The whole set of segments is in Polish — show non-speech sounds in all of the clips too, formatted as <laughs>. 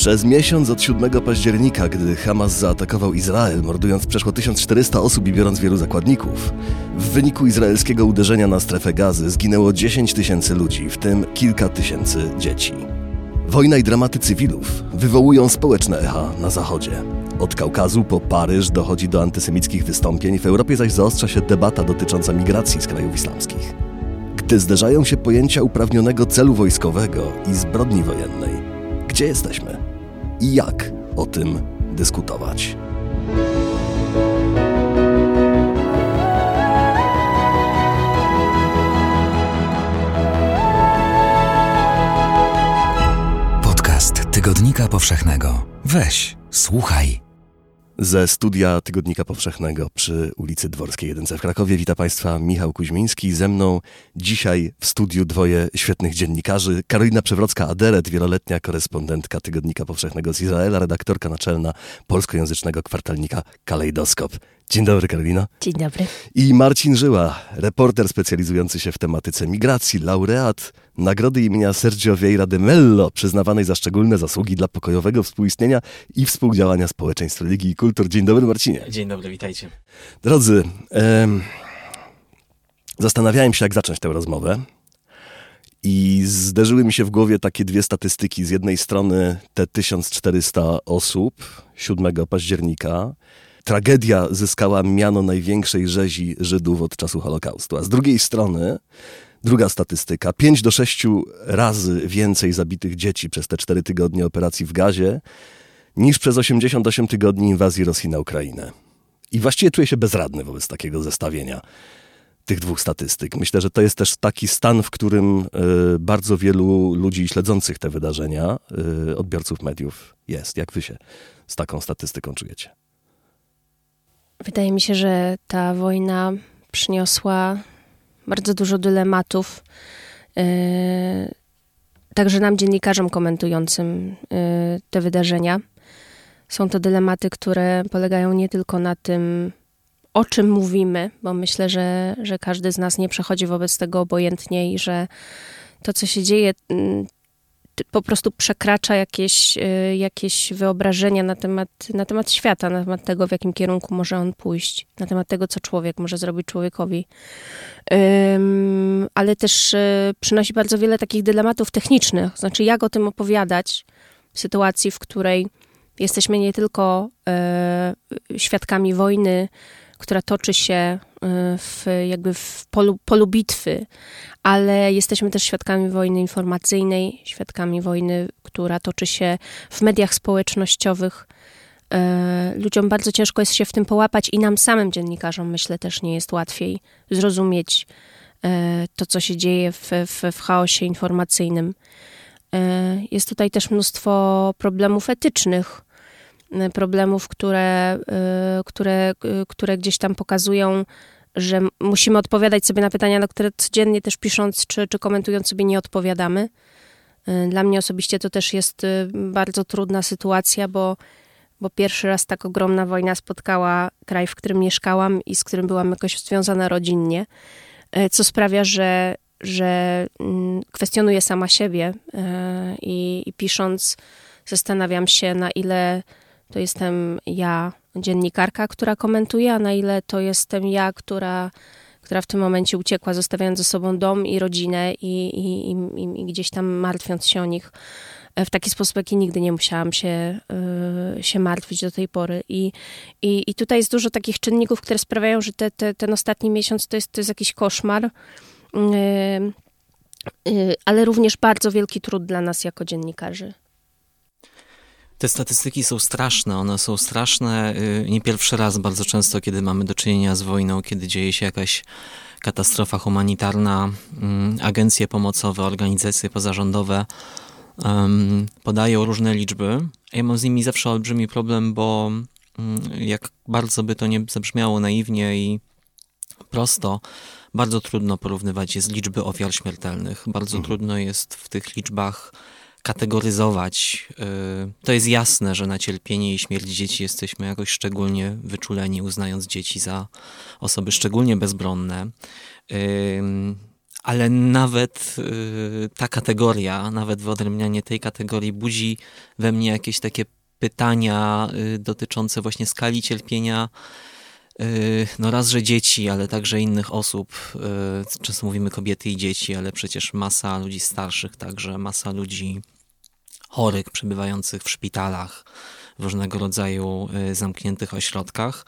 Przez miesiąc od 7 października, gdy Hamas zaatakował Izrael, mordując przeszło 1400 osób i biorąc wielu zakładników, w wyniku izraelskiego uderzenia na strefę gazy zginęło 10 tysięcy ludzi, w tym kilka tysięcy dzieci. Wojna i dramaty cywilów wywołują społeczne echa na Zachodzie. Od Kaukazu po Paryż dochodzi do antysemickich wystąpień, w Europie zaś zaostrza się debata dotycząca migracji z krajów islamskich. Gdy zderzają się pojęcia uprawnionego celu wojskowego i zbrodni wojennej, gdzie jesteśmy i jak o tym dyskutować? Podcast Tygodnika Powszechnego. Weź, słuchaj. Ze studia Tygodnika Powszechnego przy ulicy Dworskiej 1 w Krakowie wita Państwa Michał Kuźmiński. Ze mną dzisiaj w studiu dwoje świetnych dziennikarzy. Karolina Przewrocka-Aderet, wieloletnia korespondentka Tygodnika Powszechnego z Izraela, redaktorka naczelna polskojęzycznego kwartalnika Kalejdoskop. Dzień dobry, Karolina. Dzień dobry. I Marcin Żyła, reporter specjalizujący się w tematyce migracji, laureat nagrody imienia Sergio Vieira de Mello, przyznawanej za szczególne zasługi dla pokojowego współistnienia i współdziałania społeczeństw religii i kultur. Dzień dobry, Marcinie. Dzień dobry, witajcie. Drodzy, em, zastanawiałem się, jak zacząć tę rozmowę. I zderzyły mi się w głowie takie dwie statystyki. Z jednej strony te 1400 osób 7 października. Tragedia zyskała miano największej rzezi Żydów od czasu Holokaustu. A z drugiej strony druga statystyka. 5 do 6 razy więcej zabitych dzieci przez te 4 tygodnie operacji w gazie niż przez 88 tygodni inwazji Rosji na Ukrainę. I właściwie czuję się bezradny wobec takiego zestawienia tych dwóch statystyk. Myślę, że to jest też taki stan, w którym y, bardzo wielu ludzi śledzących te wydarzenia, y, odbiorców mediów jest. Jak wy się z taką statystyką czujecie? Wydaje mi się, że ta wojna przyniosła bardzo dużo dylematów. Yy, także nam, dziennikarzom komentującym yy, te wydarzenia. Są to dylematy, które polegają nie tylko na tym, o czym mówimy, bo myślę, że, że każdy z nas nie przechodzi wobec tego obojętnie i że to, co się dzieje, mm, po prostu przekracza jakieś, y, jakieś wyobrażenia na temat, na temat świata, na temat tego, w jakim kierunku może on pójść, na temat tego, co człowiek może zrobić człowiekowi. Ale też y, przynosi bardzo wiele takich dylematów technicznych, znaczy jak o tym opowiadać w sytuacji, w której jesteśmy nie tylko y, świadkami wojny, która toczy się w, jakby w polu, polu bitwy, ale jesteśmy też świadkami wojny informacyjnej, świadkami wojny, która toczy się w mediach społecznościowych. E, ludziom bardzo ciężko jest się w tym połapać i nam samym dziennikarzom, myślę, też nie jest łatwiej zrozumieć e, to, co się dzieje w, w, w chaosie informacyjnym. Jest tutaj też mnóstwo problemów etycznych, problemów, które, które, które gdzieś tam pokazują, że musimy odpowiadać sobie na pytania, na które codziennie też pisząc czy, czy komentując sobie nie odpowiadamy. Y, dla mnie osobiście to też jest y, bardzo trudna sytuacja, bo, bo pierwszy raz tak ogromna wojna spotkała kraj, w którym mieszkałam i z którym byłam jakoś związana rodzinnie, y, co sprawia, że, że mm, kwestionuję sama siebie i, i pisząc zastanawiam się, na ile to jestem ja, dziennikarka, która komentuje, a na ile to jestem ja, która, która w tym momencie uciekła, zostawiając ze sobą dom i rodzinę i, i, i, i gdzieś tam martwiąc się o nich e, w taki sposób, jaki nigdy nie musiałam się, yy, się martwić do tej pory. I, i, I tutaj jest dużo takich czynników, które sprawiają, że te, te, ten ostatni miesiąc to jest, to jest jakiś koszmar, yy, ale również bardzo wielki trud dla nas jako dziennikarzy. Te statystyki są straszne. One są straszne y, nie pierwszy raz, bardzo często, kiedy mamy do czynienia z wojną, kiedy dzieje się jakaś katastrofa humanitarna, mm, agencje pomocowe, organizacje pozarządowe podają różne liczby. Ja mam z nimi zawsze olbrzymi problem, bo mm, jak bardzo by to nie zabrzmiało naiwnie i prosto, bardzo trudno porównywać jest liczby ofiar śmiertelnych. Bardzo mhm. trudno jest w tych liczbach kategoryzować. Y, to jest jasne, że na cierpienie i śmierć dzieci jesteśmy jakoś szczególnie wyczuleni, uznając dzieci za osoby szczególnie bezbronne. Y, ale nawet y, ta kategoria, nawet wyodrębnianie tej kategorii budzi we mnie jakieś takie pytania dotyczące właśnie skali cierpienia no raz, że dzieci, ale także innych osób. Często mówimy kobiety i dzieci, ale przecież masa ludzi starszych, także masa ludzi chorych, przebywających w szpitalach, w różnego rodzaju zamkniętych ośrodkach.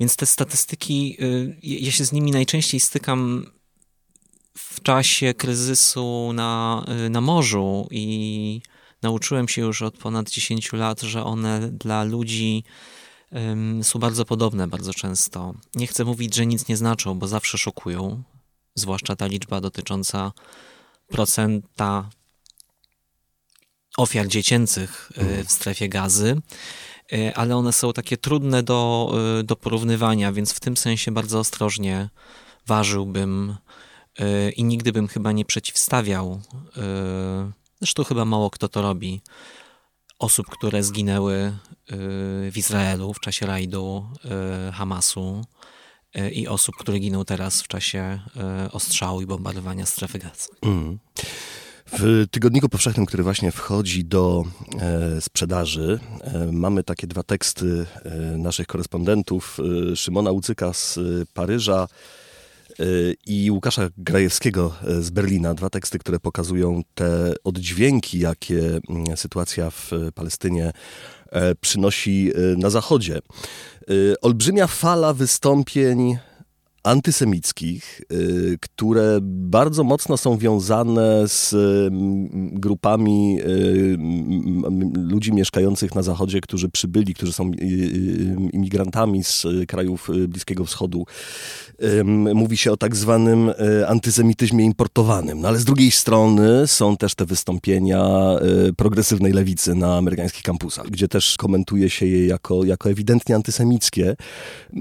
Więc te statystyki, y, ja się z nimi najczęściej stykam w czasie kryzysu na, y, na morzu i nauczyłem się już od ponad 10 lat, że one dla ludzi są bardzo podobne bardzo często. Nie chcę mówić, że nic nie znaczą, bo zawsze szokują, zwłaszcza ta liczba dotycząca procenta ofiar dziecięcych mhm. w strefie gazy. E, ale one są takie trudne do, e, do porównywania, więc w tym sensie bardzo ostrożnie ważyłbym e, i nigdy bym chyba nie przeciwstawiał, zresztą chyba mało kto to robi, osób, które zginęły w Izraelu w czasie rajdu Hamasu i osób, które giną teraz w czasie ostrzału i bombardowania strefy gazy. Mm. W Tygodniku Powszechnym, który właśnie wchodzi do e, sprzedaży, e, mamy takie dwa teksty e, naszych korespondentów, e, Szymona Łucyka z e, Paryża i Łukasza Grajewskiego z Berlina. Dwa teksty, które pokazują te oddźwięki, jakie mm, sytuacja w Palestynie przynosi na Zachodzie. Olbrzymia fala wystąpień antysemickich, y, które bardzo mocno są wiązane z mm, grupami y, ludzi mieszkających na Zachodzie, którzy przybyli, którzy są y, imigrantami z krajów Bliskiego Wschodu. Mówi się o tak zwanym antysemityzmie importowanym. No ale z drugiej strony są też te wystąpienia progresywnej lewicy na amerykańskich kampusach, gdzie też komentuje się je jako, jako ewidentnie antysemickie.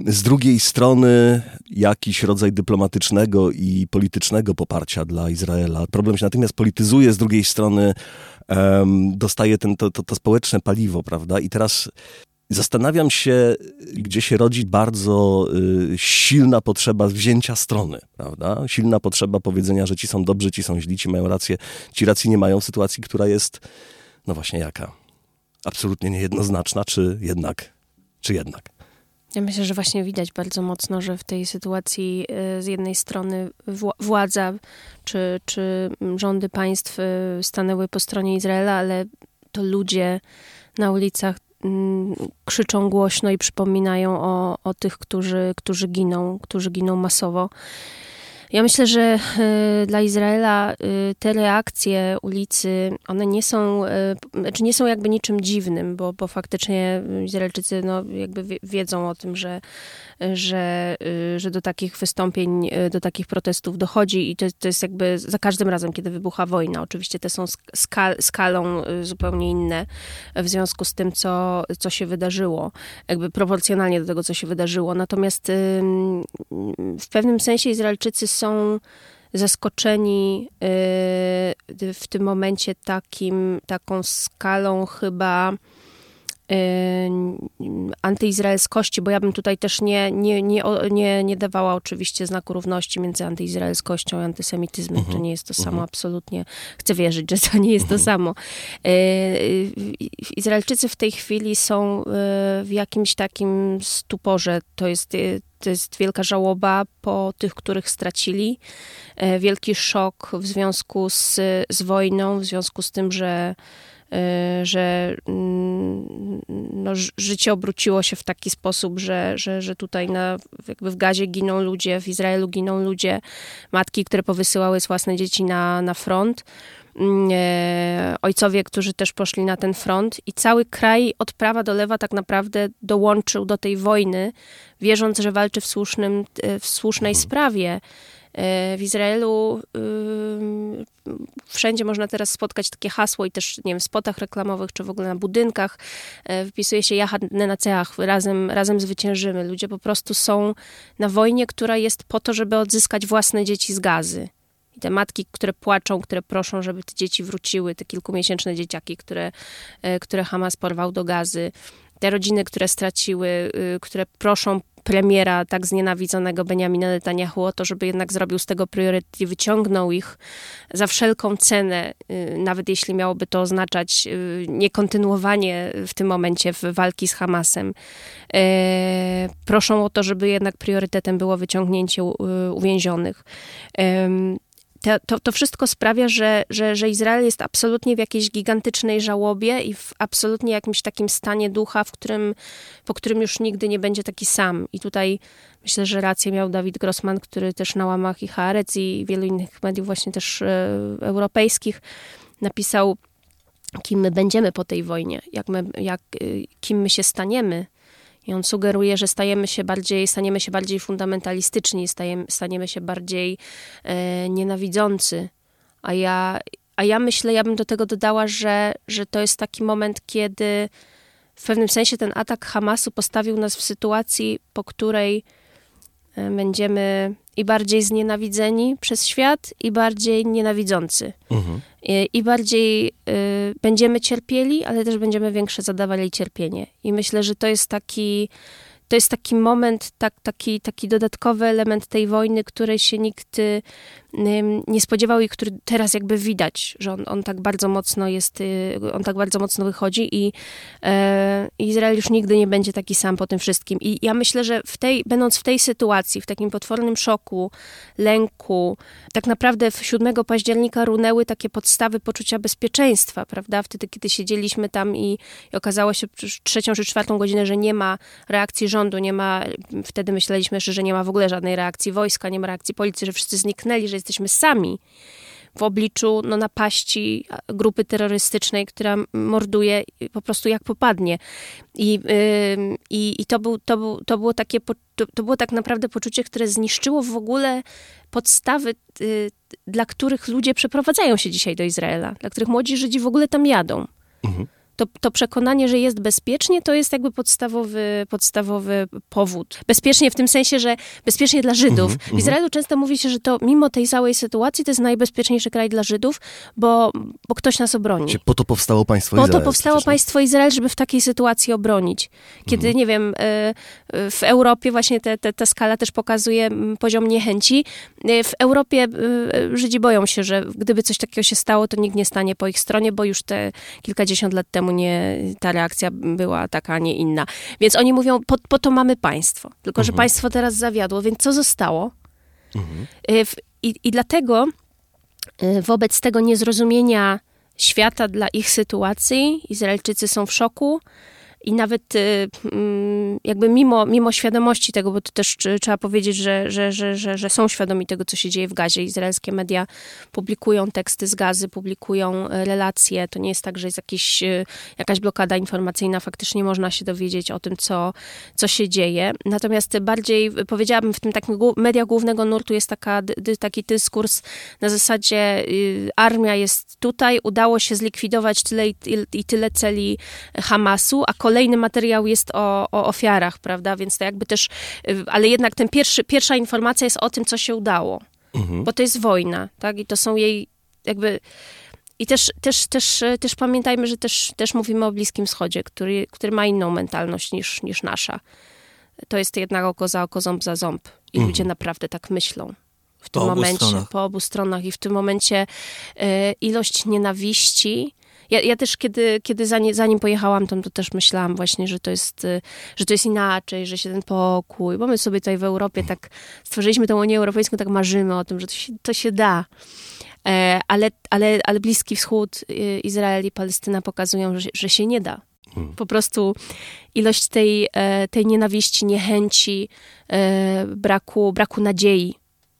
Z drugiej strony, jak jakiś rodzaj dyplomatycznego i politycznego poparcia dla Izraela. Problem się natomiast polityzuje, z drugiej strony um, dostaje ten, to, to, to społeczne paliwo, prawda? I teraz Zastanawiam się, gdzie się rodzi bardzo y, silna potrzeba wzięcia strony, prawda? Silna potrzeba powiedzenia, że ci są dobrzy, ci są źli, ci mają rację, ci racji nie mają sytuacji, która jest, no właśnie jaka? Absolutnie niejednoznaczna, czy jednak, czy jednak. Ja myślę, że właśnie widać bardzo mocno, że w tej sytuacji y, z jednej strony władza czy, czy rządy państw y, stanęły po stronie Izraela, ale to ludzie na ulicach mm, krzyczą głośno i przypominają o, o tych, którzy, którzy giną, którzy giną masowo. Ja myślę, że y, dla Izraela y, te reakcje ulicy, one nie są, y, znaczy nie są jakby niczym dziwnym, bo, bo faktycznie Izraelczycy no, jakby wiedzą o tym, że, że, że do takich wystąpień, do takich protestów dochodzi i to, to jest jakby za każdym razem, kiedy wybucha wojna. Oczywiście te są skal, skalą zupełnie inne w związku z tym, co, co się wydarzyło, jakby proporcjonalnie do tego, co się wydarzyło. Natomiast w pewnym sensie Izraelczycy są zaskoczeni y, w tym momencie takim, taką skalą chyba y, antyizraelskości, bo ja bym tutaj też nie, nie, nie, nie, nie dawała oczywiście znaku równości między antyizraelskością i antysemityzmem. Uh -huh. To nie jest to samo, uh mhm. -huh. absolutnie. Chcę wierzyć, że to nie jest uh -huh. to mhm. samo. Y, Izraelczycy w tej chwili są w jakimś takim stuporze. To jest to jest wielka żałoba po tych, których stracili. Wielki szok w związku z, z wojną, w związku z tym, że, że mm, no, życie obróciło się w taki sposób, że, że, że tutaj na, jakby w Gazie giną ludzie, w Izraelu giną ludzie, matki, które powysyłały własne dzieci na, na front. Mm, e, ojcowie, którzy też poszli na ten front i cały kraj od prawa do lewa tak naprawdę dołączył do tej wojny, wierząc, że walczy w, słusznym, e, w słusznej mhm. sprawie. E, w Izraelu wszędzie można teraz spotkać takie hasło i też, nie wiem, w spotach reklamowych, czy w ogóle na budynkach wpisuje się Jachad Nenaceach, razem, razem zwyciężymy. Ludzie po prostu są na wojnie, która jest po to, żeby odzyskać własne dzieci z gazy. I te matki, które płaczą, które proszą, żeby te dzieci wróciły, te kilkumiesięczne dzieciaki, które, e, które Hamas porwał do gazy, te rodziny, które straciły, y, które proszą premiera tak znienawidzonego Benjamina Netanyahu o to, żeby jednak zrobił z tego priorytet i wyciągnął ich za wszelką cenę, y, nawet jeśli miałoby to oznaczać y, niekontynuowanie w tym momencie w walki z Hamasem. E, proszą o to, żeby jednak priorytetem było wyciągnięcie uwięzionych to, to, to, wszystko sprawia, że, że, że Izrael jest absolutnie w jakiejś gigantycznej żałobie i w absolutnie jakimś takim stanie ducha, w którym, po którym już nigdy nie będzie taki sam. I tutaj myślę, że rację miał Dawid Grossman, który też na łamach i Haaretz i wielu innych mediów właśnie też e, europejskich napisał, kim my będziemy po tej wojnie, jak my, jak, e, kim my się staniemy i on sugeruje, że stajemy się bardziej, staniemy się bardziej fundamentalistyczni, stajemy, staniemy się bardziej e, nienawidzący. A ja, a ja myślę, ja bym do tego dodała, że, że to jest taki moment, kiedy w pewnym sensie ten atak Hamasu postawił nas w sytuacji, po której będziemy i bardziej znienawidzeni przez świat, i bardziej nienawidzący. Mhm. I, I, bardziej y, będziemy cierpieli, ale też będziemy większe zadawali cierpienie. I myślę, że to jest taki to jest taki moment, tak, taki, taki dodatkowy element tej wojny, której się nikt nie spodziewał i który teraz jakby widać, że on, on tak bardzo mocno jest, y, on tak bardzo mocno wychodzi i e, Izrael już nigdy nie będzie taki sam po tym wszystkim. I ja myślę, że w tej, będąc w tej sytuacji, w takim potwornym szoku, lęku, tak naprawdę w 7 października runęły takie podstawy poczucia bezpieczeństwa, prawda? Wtedy, kiedy siedzieliśmy tam i, i okazało się trzecią czy czwartą godzinę, że nie ma reakcji rządu, nie ma, wtedy myśleliśmy jeszcze, że nie ma w ogóle żadnej reakcji wojska, nie ma reakcji policji, że wszyscy zniknęli, że jesteśmy sami w obliczu no, napaści grupy terrorystycznej, która morduje po prostu jak popadnie. I, yy, i to, był, to, był, to, było takie, to, to, było tak naprawdę poczucie, które zniszczyło w ogóle podstawy, yy, dla których ludzie przeprowadzają się dzisiaj do Izraela, dla których młodzi Żydzi w ogóle tam jadą. Mhm to, to przekonanie, że jest bezpiecznie, to jest jakby podstawowy, podstawowy powód. Bezpiecznie w tym sensie, że bezpiecznie dla Żydów. Mm -hmm, w Izraelu często mówi się, że to mimo tej całej sytuacji to jest najbezpieczniejszy kraj dla Żydów, bo, bo ktoś nas obroni. Po to powstało państwo Izrael. Po to powstało przecież, państwo Izrael, żeby w takiej sytuacji obronić. Kiedy, mm -hmm. nie wiem, e, e, w Europie właśnie te, te, ta skala też pokazuje poziom niechęci. E, w Europie Żydzi boją się, że gdyby coś takiego się stało, to nikt nie stanie po ich stronie, bo już te kilkadziesiąt lat temu czemu nie, ta reakcja była taka, a nie inna. Więc oni mówią, po, po to mamy państwo. Tylko, mhm. że państwo teraz zawiadło, więc co zostało? Mhm. Y, I, I dlatego y, wobec tego niezrozumienia świata dla ich sytuacji, Izraelczycy są w szoku, i nawet y, mm, jakby mimo, mimo świadomości tego, bo to też trzeba powiedzieć, że, że, że, że, że są świadomi tego, co się dzieje w Gazie. Izraelskie media publikują teksty z Gazy, publikują e, relacje. To nie jest tak, że jest jakiś, jakaś blokada informacyjna. Faktycznie można się dowiedzieć o tym, co, co się dzieje. Natomiast bardziej powiedziałabym, w tym takim media głównego nurtu jest taka, taki dyskurs na zasadzie y, armia jest tutaj, udało się zlikwidować tyle i, i tyle celi Hamasu, a kolejny kolejny materiał jest o, o ofiarach, prawda? Więc to jakby też, y, ale jednak ten pierwszy, pierwsza informacja jest o tym, co się udało. Mhm. Bo to jest wojna, tak? I to są jej jakby... I też, też, też, też pamiętajmy, że też, też mówimy o Bliskim Wschodzie, który, który ma inną mentalność niż, niż nasza. To jest jednak oko za oko, ząb za ząb. I mhm. ludzie naprawdę tak myślą w tym po momencie, obu po obu stronach. I w tym momencie y, ilość nienawiści ja, ja też, kiedy, kiedy zanim, zanim pojechałam tam, to też myślałam właśnie, że to, jest, y, że to jest inaczej, że się ten pokój, bo my sobie tutaj w Europie tak stworzyliśmy tę Unię Europejską, tak marzymy o tym, że to się, to się da. E, ale, ale, ale Bliski Wschód, y, Izrael i Palestyna pokazują, że, że się nie da. Hmm. Po prostu ilość tej, e, tej nienawiści, niechęci, e, braku, braku nadziei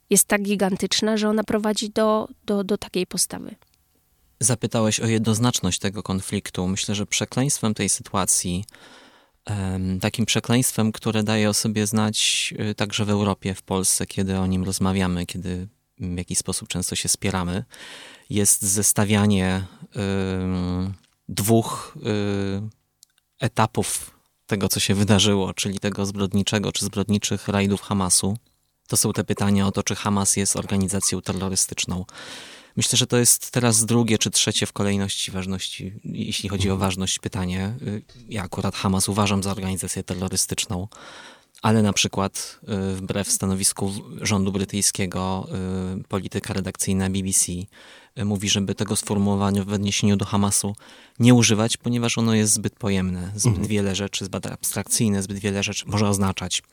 jest tak gigantyczna, że ona prowadzi do, do, do takiej postawy. Zapytałeś o jednoznaczność tego konfliktu. Myślę, że przekleństwem tej sytuacji, takim przekleństwem, które daje o sobie znać y, także w Europie, w Polsce, kiedy o nim rozmawiamy, kiedy w jakiś sposób często się spieramy, jest zestawianie dwóch y, etapów tego, co się wydarzyło, czyli tego zbrodniczego czy zbrodniczych rajdów Hamasu. To są te pytania o to, czy Hamas jest organizacją terrorystyczną. Myślę, że to jest teraz drugie czy trzecie w kolejności ważności, jeśli chodzi o ważność pytanie. Ja akurat Hamas uważam za organizację terrorystyczną. ale na przykład wbrew stanowisku rządu brytyjskiego polityka redakcyjna BBC mówi, żeby tego sformułowania w odniesieniu do Hamasu nie używać, ponieważ ono jest zbyt pojemne, zbyt mhm. wiele rzeczy, zbyt abstrakcyjne, zbyt wiele rzeczy może oznaczać.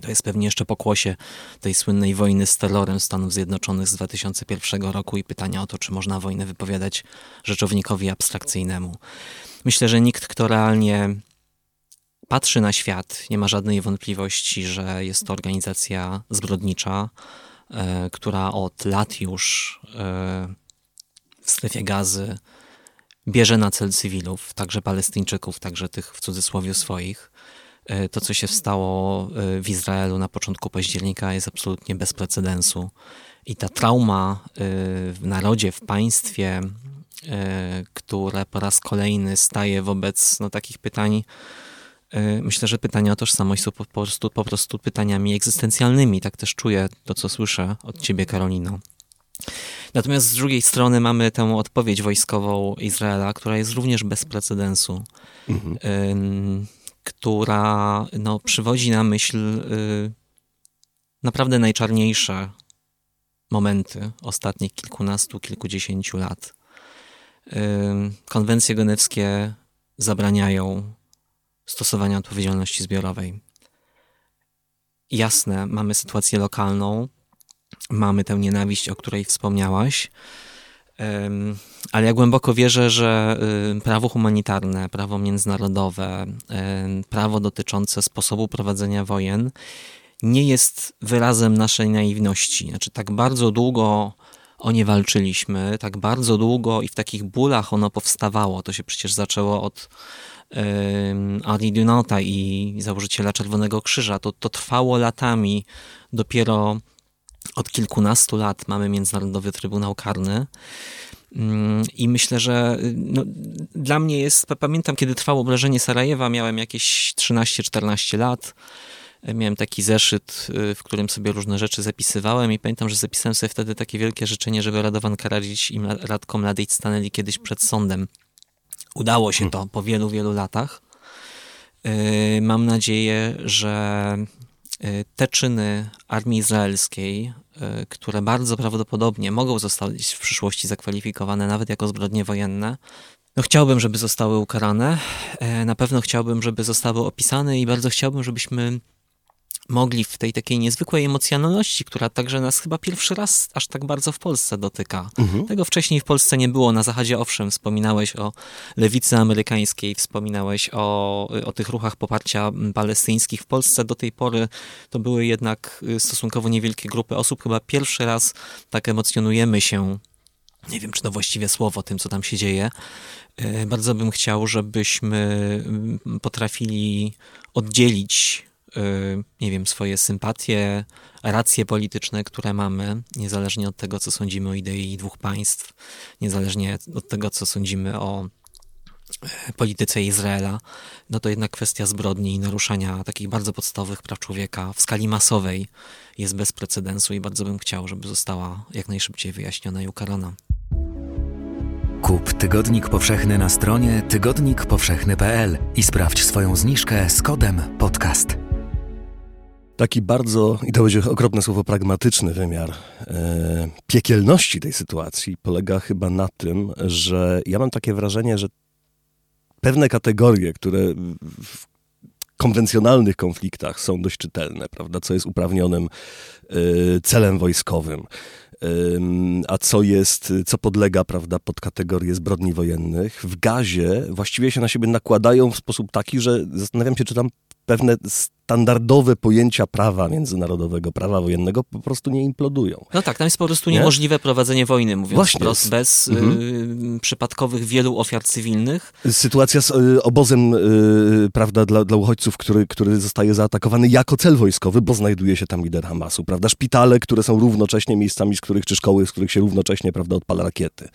To jest pewnie jeszcze pokłosie tej słynnej wojny z terrorem Stanów Zjednoczonych z 2001 roku i pytania o to, czy można wojnę wypowiadać rzeczownikowi abstrakcyjnemu. Myślę, że nikt, kto realnie patrzy na świat, nie ma żadnej wątpliwości, że jest to organizacja zbrodnicza, e, która od lat już e, w strefie gazy bierze na cel cywilów, także Palestyńczyków, także tych w cudzysłowie swoich. E, to, co się stało e, w Izraelu na początku października, jest absolutnie bez precedensu. I ta trauma e, w narodzie, w państwie, które po raz kolejny staje wobec no, takich pytań, myślę, że pytania o tożsamość są po prostu, po prostu pytaniami egzystencjalnymi. Tak też czuję to, co słyszę od ciebie, Karolino. Natomiast z drugiej strony mamy tę odpowiedź wojskową Izraela, która jest również bez precedensu, mhm. Która no, przywodzi na myśl y, naprawdę najczarniejsze momenty ostatnich kilkunastu, kilkudziesięciu lat. Konwencje genewskie zabraniają stosowania odpowiedzialności zbiorowej. Jasne, mamy sytuację lokalną, mamy tę nienawiść, o której wspomniałaś. Ale ja głęboko wierzę, że y, prawo humanitarne, prawo międzynarodowe, prawo dotyczące sposobu prowadzenia wojen nie jest wyrazem naszej naiwności. Znaczy, tak bardzo długo o nie walczyliśmy, tak bardzo długo i w takich bólach ono powstawało. To się przecież zaczęło od Henri Dunanta i założyciela Czerwonego Krzyża. To, to trwało latami. Dopiero od kilkunastu lat mamy Międzynarodowy Trybunał Karny. Mm, I myślę, że no, dla mnie jest, pamiętam kiedy trwało obrażenie Sarajewa, miałem jakieś 13-14 lat. Miałem taki zeszyt, y, w którym sobie różne rzeczy zapisywałem i pamiętam, że zapisałem sobie wtedy takie wielkie życzenie, żeby Radovan Karadzic i Radko Mladic stanęli kiedyś przed sądem. Udało się to po wielu, wielu latach. Y, mam nadzieję, że Y, te czyny armii izraelskiej, y, które bardzo prawdopodobnie mogą zostać w przyszłości zakwalifikowane nawet jako zbrodnie wojenne, no chciałbym, żeby zostały ukarane. E, na pewno chciałbym, żeby zostały opisane i bardzo chciałbym, żebyśmy mogli w tej takiej niezwykłej emocjonalności, która także nas chyba pierwszy raz aż tak bardzo w Polsce dotyka. Mhm. Tego wcześniej w Polsce nie było. Na Zachodzie owszem, wspominałeś o lewicy amerykańskiej, wspominałeś o, o tych ruchach poparcia palestyńskich. W Polsce do tej pory to były jednak y, stosunkowo niewielkie grupy osób. Chyba pierwszy raz tak emocjonujemy się nie wiem, czy to właściwie słowo, tym, co tam się dzieje. Y, bardzo bym chciał, żebyśmy mm, potrafili oddzielić Y, nie wiem, swoje sympatie, racje polityczne, które mamy, niezależnie od tego, co sądzimy o idei dwóch państw, niezależnie od tego, co sądzimy o e, polityce Izraela, no to jednak kwestia zbrodni i naruszania takich bardzo podstawowych praw człowieka w skali masowej jest bez precedensu i bardzo bym chciał, żeby została jak najszybciej wyjaśniona i ukarana. Kup Tygodnik Powszechny na stronie tygodnikpowszechny.pl i sprawdź swoją zniżkę z kodem podcast taki bardzo, i to będzie okropne słowo, pragmatyczny wymiar e, piekielności tej sytuacji polega chyba na tym, że ja mam takie wrażenie, że pewne kategorie, które w konwencjonalnych konfliktach są dość czytelne, prawda, co jest uprawnionym e, celem wojskowym, a co jest, co podlega, prawda, pod kategorię zbrodni wojennych, w gazie właściwie się na siebie nakładają w sposób taki, że zastanawiam się, czy tam pewne standardowe pojęcia prawa międzynarodowego, prawa wojennego po prostu nie implodują. No tak, tam jest po prostu nie? niemożliwe prowadzenie wojny, mówiąc Właśnie wprost, bez mhm. y, przypadkowych wielu ofiar cywilnych. Sytuacja z y, obozem, y, prawda, dla, dla uchodźców, który, który zostaje zaatakowany jako cel wojskowy, bo znajduje się tam lider Hamasu, prawda, szpitale, które są równocześnie miejscami, z których, czy szkoły, z których się równocześnie, prawda, odpala rakiety.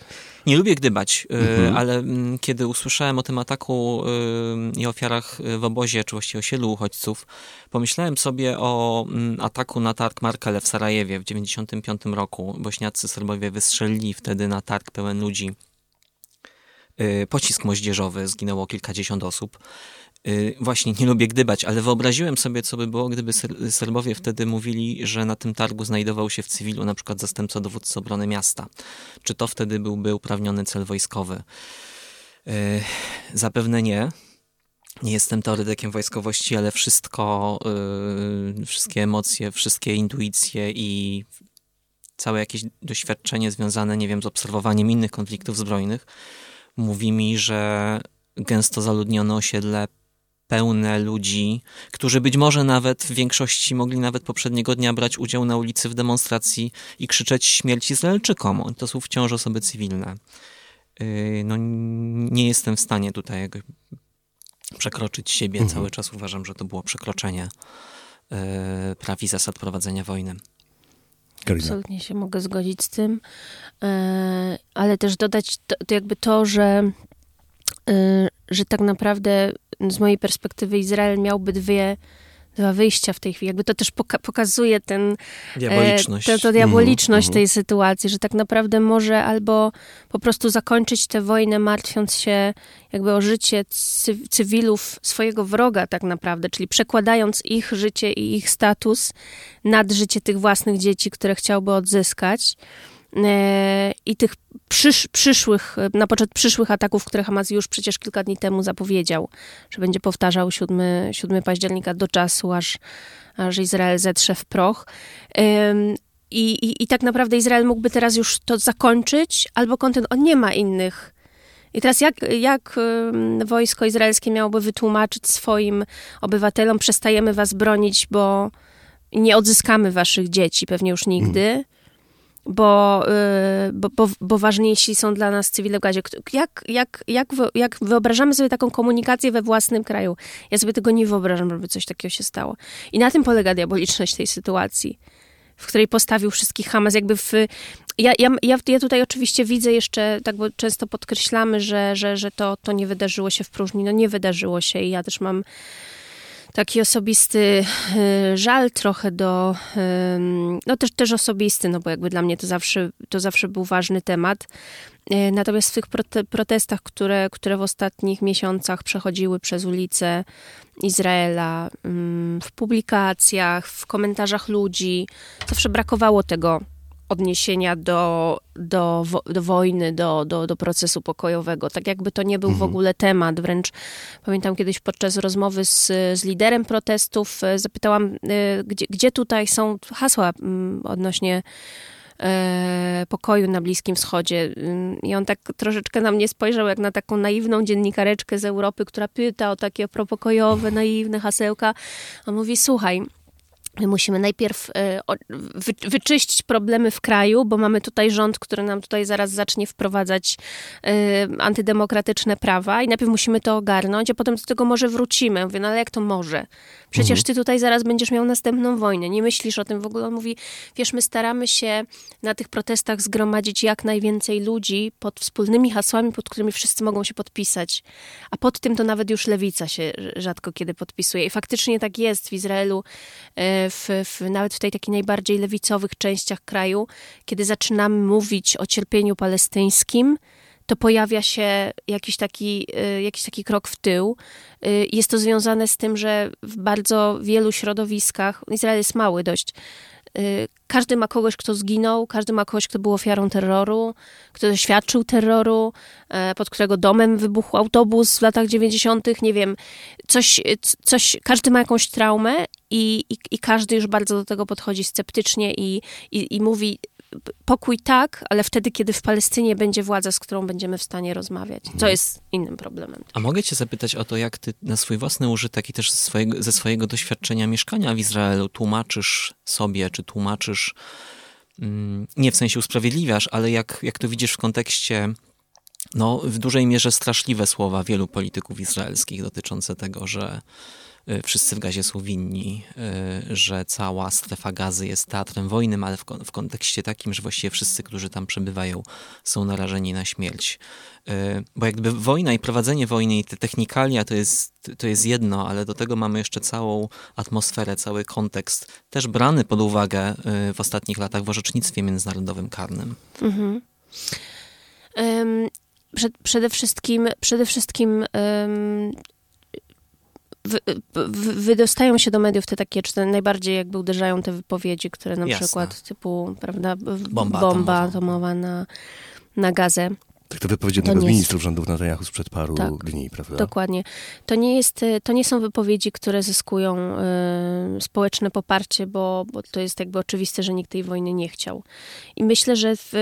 Nie lubię gdybać, y, mhm. ale mm, kiedy usłyszałem o tym ataku y, i ofiarach w obozie, czy właściwie osiedlu uchodźców, Pomyślałem sobie o mm, ataku na targ Markele w Sarajewie w 1995 roku. Bośniacy Serbowie wystrzelili wtedy na targ pełen ludzi. Y, pocisk moździerzowy, zginęło kilkadziesiąt osób. Y, właśnie, nie lubię gdybać, ale wyobraziłem sobie, co by było, gdyby Serbowie wtedy mówili, że na tym targu znajdował się w cywilu na przykład zastępca dowódcy obrony miasta. Czy to wtedy byłby uprawniony cel wojskowy? Y, zapewne nie. Nie jestem teoretykiem wojskowości, ale wszystko, yy, wszystkie emocje, wszystkie intuicje i całe jakieś doświadczenie związane, nie wiem, z obserwowaniem innych konfliktów zbrojnych mówi mi, że gęsto zaludnione osiedle pełne ludzi, którzy być może nawet w większości mogli nawet poprzedniego dnia brać udział na ulicy w demonstracji i krzyczeć śmierć Izraelczykom. To są wciąż osoby cywilne. Yy, no, nie jestem w stanie tutaj przekroczyć siebie. Mhm. Cały czas uważam, że to było przekroczenie yy, praw i zasad prowadzenia wojny. Karina. Absolutnie się mogę zgodzić z tym, yy, ale też dodać to, to jakby to, że, yy, że tak naprawdę z mojej perspektywy Izrael miałby dwie dwa wyjścia w tej chwili. Jakby to też poka pokazuje ten... Diaboliczność. E, to, to diaboliczność mm -hmm. tej sytuacji, że tak naprawdę może albo po prostu zakończyć tę wojnę, martwiąc się jakby o życie cy cywilów swojego wroga tak naprawdę, czyli przekładając ich życie i ich status nad życie tych własnych dzieci, które chciałby odzyskać. E, i tych przysz, przyszłych, na początku przyszłych ataków, które Hamas już przecież kilka dni temu zapowiedział, że będzie powtarzał 7, 7 października do czasu, aż, aż Izrael zetrze w proch. I, i, I tak naprawdę Izrael mógłby teraz już to zakończyć, albo kontynuować. On nie ma innych. I teraz jak, jak wojsko izraelskie miałoby wytłumaczyć swoim obywatelom, przestajemy was bronić, bo nie odzyskamy waszych dzieci, pewnie już nigdy. Bo, y, bo, bo, bo ważniejsi są dla nas cywile w gazie. Jak, jak, jak, jak wyobrażamy sobie taką komunikację we własnym kraju? Ja sobie tego nie wyobrażam, żeby coś takiego się stało. I na tym polega diaboliczność tej sytuacji, w której postawił wszystkich Hamas, jakby w... Ja, ja, ja, ja tutaj oczywiście widzę jeszcze, tak bo często podkreślamy, że, że, że to, to nie wydarzyło się w próżni. No nie wydarzyło się i ja też mam taki osobisty e, żal trochę do, no też, też osobisty, no bo jakby dla mnie to zawsze, to zawsze był ważny temat. E, natomiast w tych prote protestach, które, które w ostatnich miesiącach przechodziły przez ulice Izraela, w publikacjach, w komentarzach ludzi, zawsze brakowało tego odniesienia do, do, do wojny, do, do, do procesu pokojowego. Tak jakby to nie był mhm. w ogóle temat. Wręcz pamiętam kiedyś podczas rozmowy z, z liderem protestów e, zapytałam, e, gdzie, gdzie tutaj są hasła mm, odnośnie e, pokoju na Bliskim Wschodzie. I on tak troszeczkę na mnie spojrzał jak na taką naiwną dziennikareczkę z Europy, która pyta o takie propokojowe, naiwne hasełka. On mówi, słuchaj, musimy najpierw e, wyczyścić problemy w kraju, bo mamy tutaj rząd, który nam tutaj zaraz zacznie wprowadzać e, antydemokratyczne prawa i najpierw musimy to ogarnąć, a potem do tego może wrócimy. Mówię, no ale jak to może? Przecież mhm. ty tutaj zaraz będziesz miał następną wojnę. Nie myślisz o tym w ogóle. On mówi, wiesz, my staramy się na tych protestach zgromadzić jak najwięcej ludzi pod wspólnymi hasłami, pod którymi wszyscy mogą się podpisać. A pod tym to nawet już lewica się rzadko kiedy podpisuje. I faktycznie tak jest w Izraelu e, w, w, nawet w tej takiej najbardziej lewicowych częściach kraju, kiedy zaczynamy mówić o cierpieniu palestyńskim, to pojawia się jakiś taki, y, jakiś taki krok w tył. Y, jest to związane z tym, że w bardzo wielu środowiskach, Izrael jest mały dość, y, każdy ma kogoś, kto zginął, każdy ma kogoś, kto był ofiarą terroru, kto doświadczył terroru, e, pod którego domem wybuchł autobus w latach 90., nie wiem, coś, coś każdy ma jakąś traumę i, i, i każdy już bardzo do tego podchodzi sceptycznie i, i, i mówi, pokój tak, ale wtedy, kiedy w Palestynie będzie władza, z którą będziemy w stanie rozmawiać, co mhm. jest innym problemem. A mogę cię zapytać o to, jak ty na swój własny użytek i też ze swojego, ze swojego doświadczenia mieszkania w Izraelu tłumaczysz sobie, czy tłumaczysz, mm, nie w sensie usprawiedliwiasz, ale jak, jak to widzisz w kontekście no, w dużej mierze straszliwe słowa wielu polityków izraelskich dotyczące tego, że wszyscy w gazie są winni, y, że cała strefa gazy jest teatrem wojny, ale w, kontekście takim, że właściwie wszyscy, którzy tam przebywają, są narażeni na śmierć. Y, bo jakby wojna i prowadzenie wojny i te technikalia to jest, to jest jedno, ale do tego mamy jeszcze całą atmosferę, cały kontekst, też brany pod uwagę w ostatnich latach w orzecznictwie międzynarodowym karnym. Mhm. Um, przed, przede wszystkim, przede wszystkim um, wy, wy, wydostają się do mediów te takie, czy te najbardziej jakby uderzają te wypowiedzi, które na Jasne. przykład typu, prawda, Bomba bomba atomowa. atomowa na, na gazę. Tak to wypowiedź jednego z nie jest- ministrów rządów Netanyahu sprzed paru Tak. dni, prawda? Dokładnie. To nie, jest, e, to nie są wypowiedzi, które zyskują e, społeczne poparcie, bo, bo to jest jakby oczywiste, że nikt tej wojny nie chciał. I myślę, że w,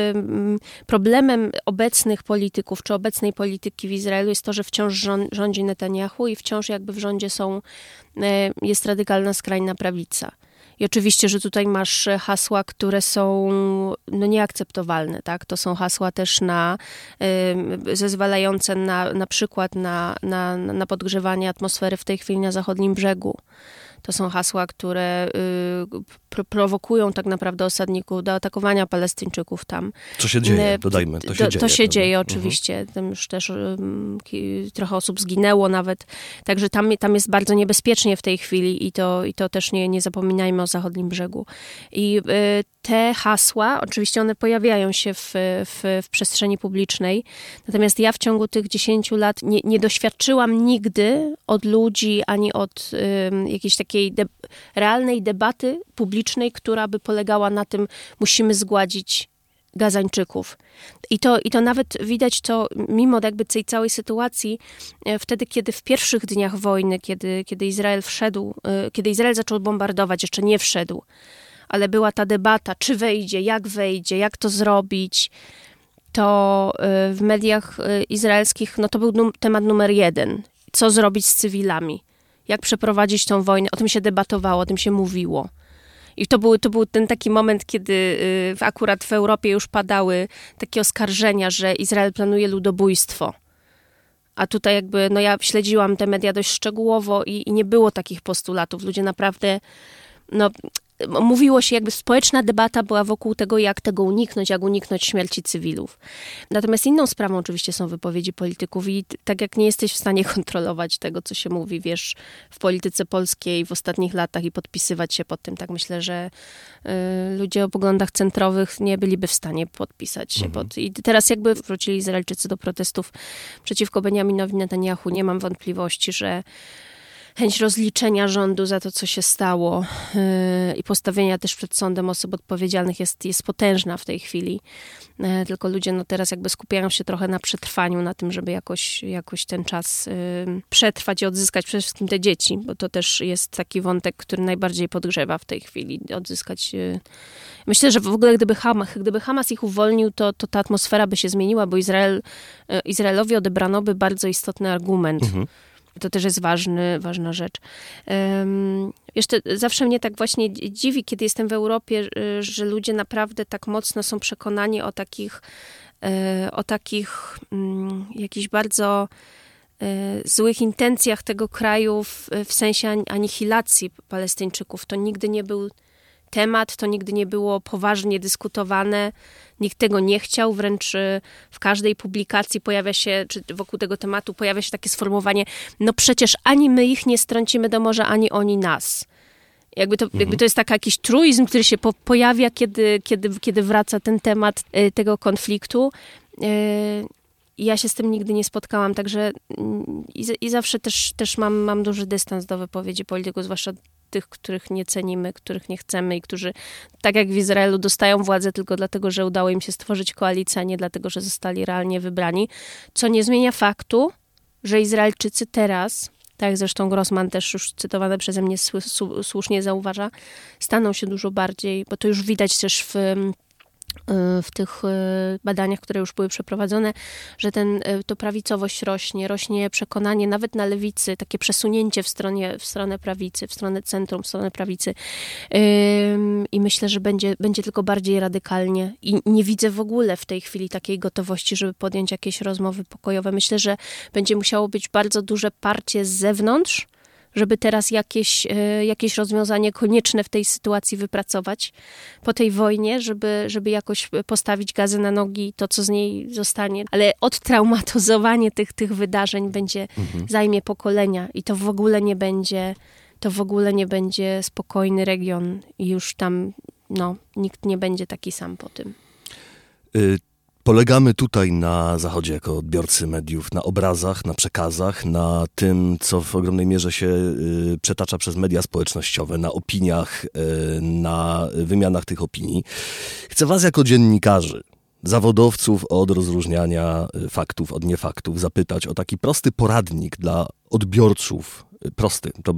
problemem obecnych polityków, czy obecnej polityki w Izraelu jest to, że wciąż rząd, rządzi Netanyahu i wciąż jakby w rządzie są, e, jest radykalna skrajna prawica. I oczywiście, że tutaj masz e, hasła, które są no, nieakceptowalne, tak? To są hasła też na, y, zezwalające na, na przykład na, na, na podgrzewanie atmosfery w tej chwili na zachodnim brzegu. To są hasła, które y, pro, prowokują tak naprawdę osadników do atakowania Palestyńczyków tam. Co się dzieje? E, Dodajmy, to się to, dzieje. To się dzieje Mhm. oczywiście. Tam już też um, ki- trochę osób zginęło nawet. Także tam, tam jest bardzo niebezpiecznie w tej chwili i to, i to też nie, nie zapominajmy o zachodnim brzegu. I y, te hasła, oczywiście one pojawiają się w, w, w przestrzeni publicznej, natomiast ja w ciągu tych 10 lat nie, nie doświadczyłam nigdy od ludzi ani od ym, jakiejś takiej de- realnej debaty publicznej, która by polegała na tym, musimy zgładzić Gazańczyków. I to, I to nawet widać to, mimo jakby tej całej sytuacji, e, wtedy, kiedy w pierwszych dniach wojny, kiedy, kiedy Izrael wszedł, e, kiedy Izrael zaczął bombardować, jeszcze nie wszedł, ale była ta debata, czy wejdzie, jak wejdzie, jak to zrobić, to e, w mediach izraelskich, no to był num- temat numer jeden. Co zrobić z cywilami? Jak przeprowadzić tą wojnę? O tym się debatowało, o tym się mówiło. I to był, to był ten taki moment, kiedy y, akurat w Europie już padały takie oskarżenia, że Izrael planuje ludobójstwo. A tutaj jakby, no ja śledziłam te media dość szczegółowo i, i nie było takich postulatów. Ludzie naprawdę, no mówiło się, jakby społeczna debata była wokół tego, jak tego uniknąć, jak uniknąć śmierci cywilów. Natomiast inną sprawą oczywiście są wypowiedzi polityków i tak jak nie jesteś w stanie <laughs> kontrolować tego, co się mówi, wiesz, w polityce polskiej w ostatnich latach i podpisywać się pod tym, tak myślę, że y, ludzie o poglądach centrowych nie byliby w stanie podpisać się pod... I teraz jakby wrócili Izraelczycy do protestów przeciwko Benjaminowi Netanyahu, nie mam wątpliwości, że chęć rozliczenia rządu za to, co się stało yy, i postawienia też przed sądem osób odpowiedzialnych jest, jest potężna w tej chwili. Yy, tylko ludzie no teraz jakby skupiają się trochę na przetrwaniu, na tym, żeby jakoś, jakoś ten czas przetrwać i odzyskać przede wszystkim te dzieci, bo to też jest taki wątek, który najbardziej podgrzewa w tej chwili. Odzyskać... Yy. Myślę, że w ogóle gdyby Hamas, gdyby Hamas ich uwolnił, to, to ta atmosfera by się zmieniła, bo Izrael, yy, Izraelowi odebrano by bardzo istotny argument. To też jest ważny, ważna rzecz. Um, jeszcze zawsze mnie tak właśnie dziwi, kiedy jestem w Europie, że ludzie naprawdę tak mocno są przekonani o takich, y, o takich um, jakichś bardzo y, złych intencjach tego kraju w, w sensie ani- anihilacji Palestyńczyków. To nigdy nie był temat, to nigdy nie było poważnie dyskutowane, nikt tego nie chciał, wręcz y, w każdej publikacji pojawia się, czy wokół tego tematu pojawia się takie sformułowanie, no przecież ani my ich nie strącimy do morza, ani oni nas. Jakby to, jakby to jest taki jakiś truizm, który się po, pojawia, kiedy, kiedy, kiedy wraca ten temat y, tego konfliktu. Y, ja się z tym nigdy nie spotkałam, także mm, i, i zawsze też, też mam, mam duży dystans do wypowiedzi polityków, zwłaszcza tych, których nie cenimy, których nie chcemy i którzy, tak jak w Izraelu, dostają władzę tylko dlatego, że udało im się stworzyć koalicję, a nie dlatego, że zostali realnie wybrani. Co nie zmienia faktu, że Izraelczycy teraz, tak jak zresztą Grossman też już cytowane przeze mnie słusznie zauważa, staną się dużo bardziej, bo to już widać też w w tych y, badaniach, które już były przeprowadzone, że ten, y, to prawicowość rośnie, rośnie przekonanie nawet na lewicy, takie przesunięcie w, stronie, w stronę prawicy, w stronę centrum, w stronę prawicy. I myślę, że będzie, będzie tylko bardziej radykalnie. I nie widzę w ogóle w tej chwili takiej gotowości, żeby podjąć jakieś rozmowy pokojowe. Myślę, że będzie musiało być bardzo duże parcie z zewnątrz, żeby teraz jakieś, e, jakieś rozwiązanie konieczne w tej sytuacji wypracować po tej wojnie, żeby, żeby jakoś postawić gazę na nogi, to co z niej zostanie. Ale odtraumatyzowanie tych, tych wydarzeń będzie, zajmie pokolenia i to w ogóle nie będzie, to w ogóle nie będzie spokojny region i już tam, no, nikt nie będzie taki sam po tym. Y, Polegamy tutaj na Zachodzie jako odbiorcy mediów, na obrazach, na przekazach, na tym, co w ogromnej mierze się y, przetacza przez media społecznościowe, na opiniach, y, na wymianach tych opinii. Chcę Was jako dziennikarzy, zawodowców od rozróżniania y, faktów od niefaktów zapytać o taki prosty poradnik dla odbiorców. Prosty, to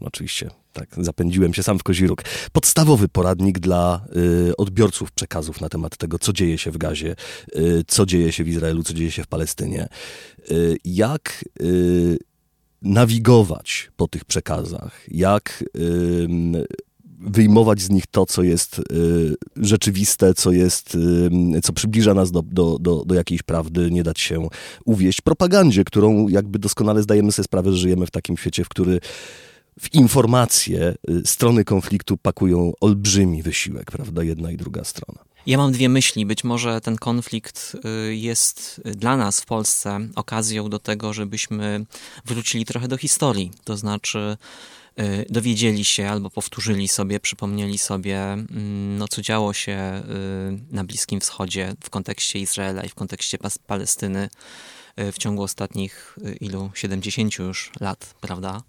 oczywiście tak, zapędziłem się sam w koziróg. Podstawowy poradnik dla y, odbiorców przekazów na temat tego, co dzieje się w Gazie, y, co dzieje się w Izraelu, co dzieje się w Palestynie. Y, jak y, nawigować po tych przekazach, jak wyjmować z nich to, co jest y, rzeczywiste, co jest, y, co przybliża nas do, do, do, do jakiejś prawdy, nie dać się uwieść propagandzie, którą jakby doskonale zdajemy sobie sprawę, że żyjemy w takim świecie, w który w informacje y, strony konfliktu pakują olbrzymi wysiłek, prawda, jedna i druga strona. Ja mam dwie myśli. Być może ten konflikt jest dla nas w Polsce okazją do tego, żebyśmy wrócili trochę do historii. To znaczy, dowiedzieli się albo powtórzyli sobie, przypomnieli sobie, mm, no, co działo się y, na Bliskim Wschodzie w kontekście Izraela i w kontekście Palestyny y, w ciągu ostatnich ilu 70 już lat, prawda?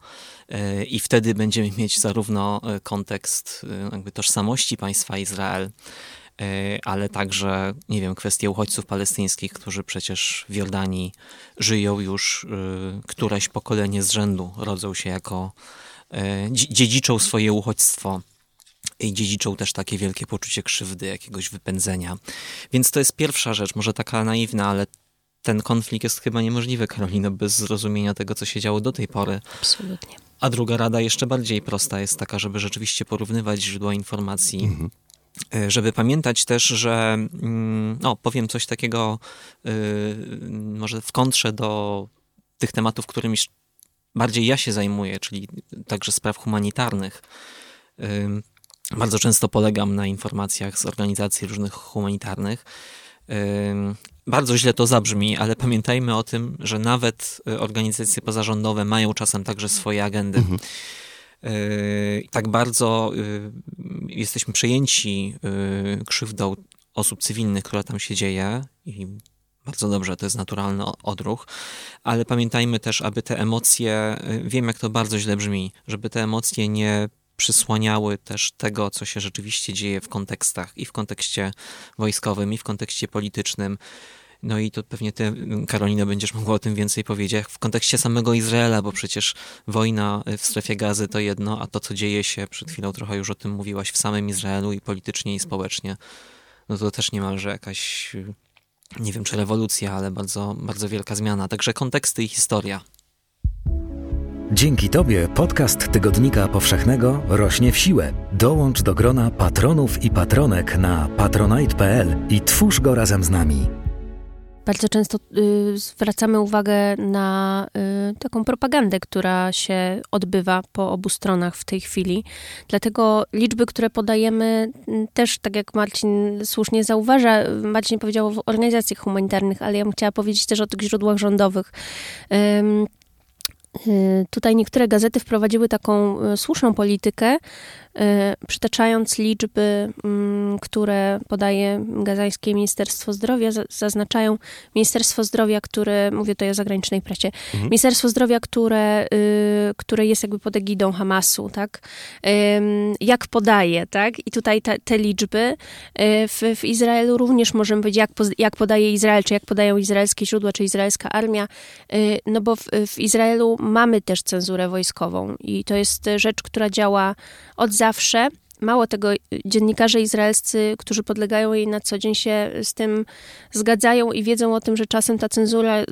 I wtedy będziemy mieć zarówno kontekst jakby tożsamości państwa Izrael, ale także, nie wiem, kwestie uchodźców palestyńskich, którzy przecież w Jordanii żyją już któreś pokolenie z rzędu, rodzą się jako dziedziczą swoje uchodźstwo i dziedziczą też takie wielkie poczucie krzywdy, jakiegoś wypędzenia. Więc to jest pierwsza rzecz, może taka naiwna, ale ten konflikt jest chyba niemożliwy, Karolino, bez zrozumienia tego, co się działo do tej pory. Absolutnie. A druga rada, jeszcze bardziej prosta, jest taka, żeby rzeczywiście porównywać źródła informacji. Mhm. E, żeby pamiętać też, że, no, powiem coś takiego, yy, może w kontrze do tych tematów, którymi bardziej ja się zajmuję, czyli także spraw humanitarnych. Bardzo często polegam na informacjach z organizacji różnych humanitarnych. Bardzo źle to zabrzmi, ale pamiętajmy o tym, że nawet y, organizacje pozarządowe mają czasem także swoje agendy. Mhm. Y, tak bardzo y, jesteśmy przejęci krzywdą osób cywilnych, która tam się dzieje i bardzo dobrze, to jest naturalny odruch, ale pamiętajmy też, aby te emocje, y, wiem jak to bardzo źle brzmi, żeby te emocje nie przysłaniały też tego, co się rzeczywiście dzieje w kontekstach i w kontekście wojskowym, i w kontekście politycznym. No i to pewnie ty, Karolina, będziesz mogła o tym więcej powiedzieć. W kontekście samego Izraela, bo przecież wojna w strefie gazy to jedno, a to, co dzieje się, przed chwilą trochę już o tym mówiłaś, w samym Izraelu i politycznie, i społecznie, no to też niemalże jakaś nie wiem czy rewolucja, ale bardzo, bardzo wielka zmiana. Także konteksty i historia. Dzięki Tobie podcast Tygodnika Powszechnego rośnie w siłę. Dołącz do grona patronów i patronek na patronite.pl i twórz go razem z nami. Bardzo często y, zwracamy uwagę na y, taką propagandę, która się odbywa po obu stronach w tej chwili. Dlatego liczby, które podajemy, też tak jak Marcin słusznie zauważa, Marcin powiedział o organizacjach humanitarnych, ale ja bym chciała powiedzieć też o tych źródłach rządowych. Y, tutaj niektóre gazety wprowadziły taką słuszną politykę, przytaczając liczby, mm, które podaje gazańskie Ministerstwo Zdrowia, zaznaczają Ministerstwo Zdrowia, które, mówię tutaj o zagranicznej prasie, mhm. Ministerstwo Zdrowia, które, które jest jakby pod egidą Hamasu, tak? Jak podaje, tak? I tutaj te, te liczby w, w, Izraelu również możemy powiedzieć, jak, jak podaje Izrael, czy jak podają izraelskie źródła, czy izraelska armia, no bo w, w Izraelu mamy też cenzurę wojskową i to jest rzecz, która działa od zawsze. Mało tego, dziennikarze izraelscy, którzy podlegają jej na co dzień, się z tym zgadzają i wiedzą o tym, że czasem ta cenzura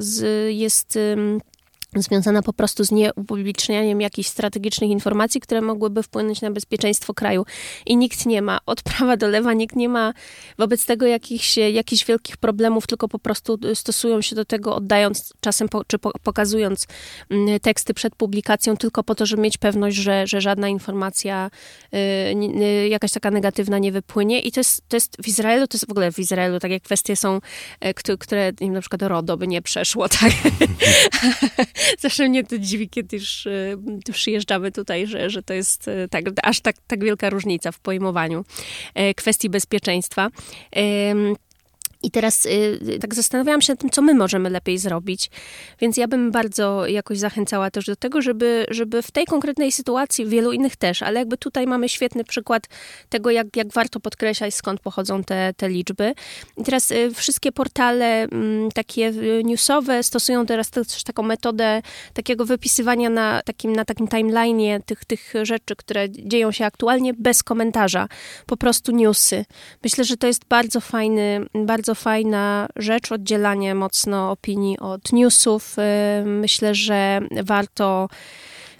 jest związana po prostu z nieupublicznianiem jakichś strategicznych informacji, które mogłyby wpłynąć na bezpieczeństwo kraju. I nikt nie ma, od prawa do lewa, nikt nie ma wobec tego jakichś, jakichś wielkich problemów, tylko po prostu stosują się do tego, oddając czasem po, czy po, pokazując mm, teksty przed publikacją, tylko po to, żeby mieć pewność, że, że żadna informacja y, y, jakaś taka negatywna nie wypłynie. I to jest, to jest w Izraelu, to jest w ogóle w Izraelu takie kwestie są, y, które, które na przykład RODO by nie przeszło, tak? <laughs> <laughs> Zawsze mnie to dziwi, kiedy już y, przyjeżdżamy tutaj, że, że to jest y, tak, aż tak, tak wielka różnica w pojmowaniu e, kwestii bezpieczeństwa. I teraz y, tak zastanawiałam się nad tym, co my możemy lepiej zrobić. Więc ja bym bardzo jakoś zachęcała też do tego, żeby, żeby w tej konkretnej sytuacji, w wielu innych też, ale jakby tutaj mamy świetny przykład tego, jak, jak warto podkreślać, skąd pochodzą te, te liczby. I teraz y, wszystkie portale y, takie newsowe stosują teraz też taką metodę takiego wypisywania na takim, na takim timeline'ie tych, tych rzeczy, które dzieją się aktualnie bez komentarza. Po prostu newsy. Myślę, że to jest bardzo fajny, bardzo fajna rzecz, oddzielanie mocno opinii od newsów. Y, myślę, że warto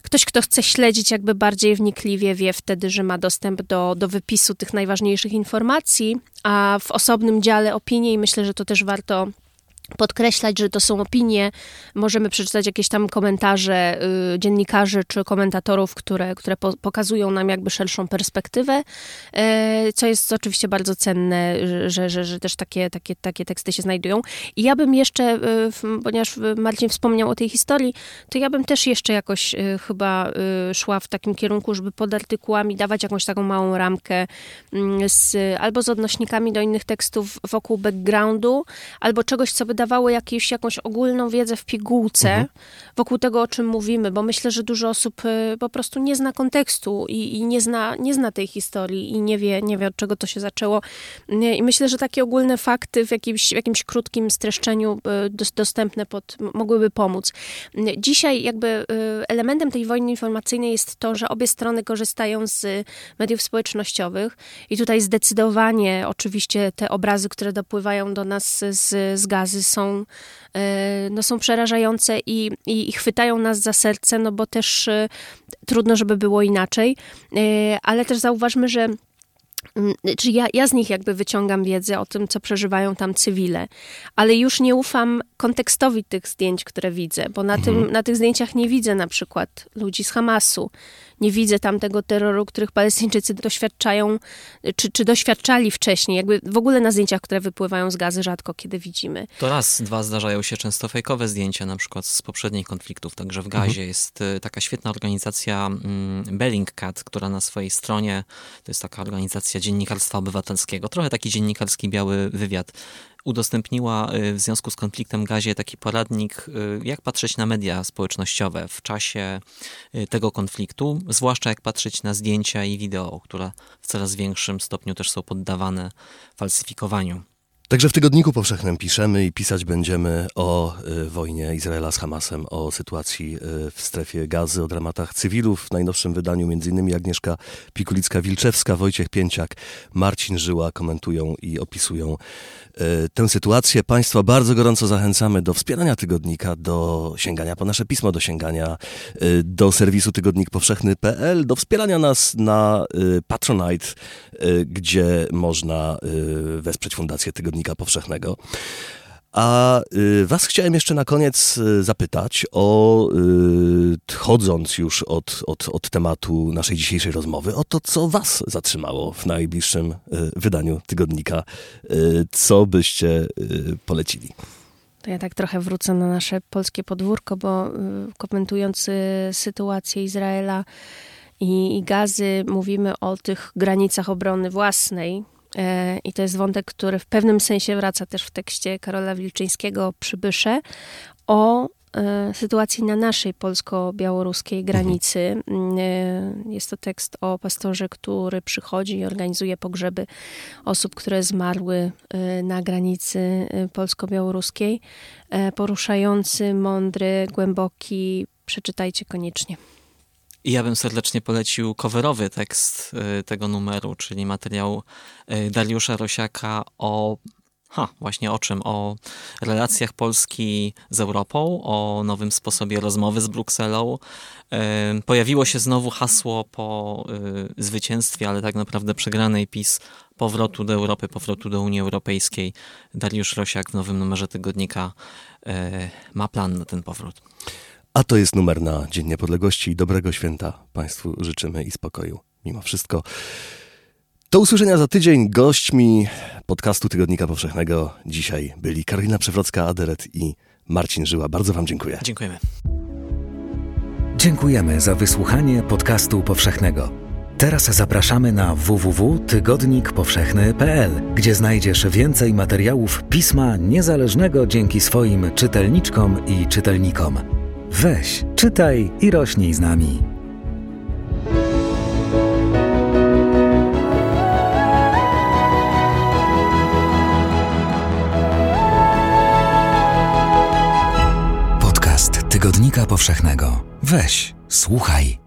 ktoś, kto chce śledzić jakby bardziej wnikliwie, wie wtedy, że ma dostęp do, do wypisu tych najważniejszych informacji, a w osobnym dziale opinii myślę, że to też warto podkreślać, że to są opinie. Możemy przeczytać jakieś tam komentarze y, dziennikarzy czy komentatorów, które, które po, pokazują nam jakby szerszą perspektywę, y, co jest oczywiście bardzo cenne, że, że, że też takie, takie, takie teksty się znajdują. I ja bym jeszcze, y, ponieważ Marcin wspomniał o tej historii, to ja bym też jeszcze jakoś y, chyba y, szła w takim kierunku, żeby pod artykułami dawać jakąś taką małą ramkę mm, z, albo z odnośnikami do innych tekstów wokół backgroundu, albo czegoś, co by dawało jakieś, jakąś ogólną wiedzę w pigułce mhm. wokół tego, o czym mówimy, bo myślę, że dużo osób y, po prostu nie zna kontekstu i, i, nie, zna, nie zna tej historii i nie wie, nie wie, od czego to się zaczęło. I myślę, że takie ogólne fakty w jakimś, w jakimś krótkim streszczeniu y, dostępne pod, mogłyby pomóc. Dzisiaj jakby y, elementem tej wojny informacyjnej jest to, że obie strony korzystają z mediów społecznościowych i tutaj zdecydowanie oczywiście te obrazy, które dopływają do nas z, z gazy są, e, no, są przerażające i, i, i chwytają nas za serce, no bo też e, trudno, żeby było inaczej. E, ale też zauważmy, że czy ja, ja z nich jakby wyciągam wiedzę o tym, co przeżywają tam cywile, ale już nie ufam kontekstowi tych zdjęć, które widzę, bo na, mhm. tym, na tych zdjęciach nie widzę na przykład ludzi z Hamasu, nie widzę tam tego terroru, których Palestyńczycy doświadczają, czy, czy doświadczali wcześniej. Jakby w ogóle na zdjęciach, które wypływają z gazy, rzadko kiedy widzimy. To raz, dwa zdarzają się często fejkowe zdjęcia, na przykład z poprzednich konfliktów. Także w gazie mhm. jest y, taka świetna organizacja mm, Bellingcat, która na swojej stronie, to jest taka organizacja dziennikarstwa obywatelskiego, trochę taki dziennikarski biały wywiad, udostępniła y, w związku z konfliktem gazie taki poradnik, y, jak patrzeć na media społecznościowe w czasie y, tego konfliktu, zwłaszcza jak patrzeć na zdjęcia i wideo, które w coraz większym stopniu też są poddawane falsyfikowaniu. Także w Tygodniku Powszechnym piszemy i pisać będziemy o y, wojnie Izraela z Hamasem, o sytuacji y, w strefie gazy, o dramatach cywilów. W najnowszym wydaniu m.in. Agnieszka Pikulicka-Wilczewska, Wojciech Pięciak, Marcin Żyła komentują i opisują y, tę sytuację. Państwa bardzo gorąco zachęcamy do wspierania Tygodnika, do sięgania po nasze pismo, do sięgania do serwisu tygodnikpowszechny.pl, do wspierania nas na Patronite, gdzie można wesprzeć Fundację Tygodnika Powszechnego. A y, Was chciałem jeszcze na koniec y, zapytać o, y, chodząc już od, od, od tematu naszej dzisiejszej rozmowy, o to, co Was zatrzymało w najbliższym wydaniu tygodnika. Co byście polecili? To ja tak trochę wrócę na nasze polskie podwórko, bo komentując sytuację Izraela i, Gazy, mówimy o tych granicach obrony własnej, I to jest wątek, który w pewnym sensie wraca też w tekście Karola Wilczyńskiego Przybysze o e, sytuacji na naszej polsko-białoruskiej granicy. Mhm. E, jest to tekst o pastorze, który przychodzi i organizuje pogrzeby osób, które zmarły na granicy polsko-białoruskiej. Poruszający, mądry, głęboki. Przeczytajcie koniecznie. I ja bym serdecznie polecił coverowy tekst y, tego numeru, czyli materiał y, Dariusza Rosiaka o Ha, właśnie o czym? O relacjach Polski z Europą, o nowym sposobie rozmowy z Brukselą. Y, pojawiło się znowu hasło po zwycięstwie, ale tak naprawdę przegranej PiS powrotu do Europy, powrotu do Unii Europejskiej. Dariusz Rosiak w nowym numerze tygodnika ma plan na ten powrót. A to jest numer na Dzień Niepodległości. Dobrego święta Państwu życzymy i spokoju mimo wszystko. Do usłyszenia za tydzień. Gośćmi podcastu Tygodnika Powszechnego dzisiaj byli Karolina Przewrocka-Aderet i Marcin Żyła. Bardzo Wam dziękuję. Dziękujemy. Dziękujemy za wysłuchanie podcastu powszechnego. Teraz zapraszamy na www.tygodnikpowszechny.pl, gdzie znajdziesz więcej materiałów pisma niezależnego dzięki swoim czytelniczkom i czytelnikom. Weź, czytaj i rośnij z nami. Podcast Tygodnika Powszechnego. Weź, słuchaj.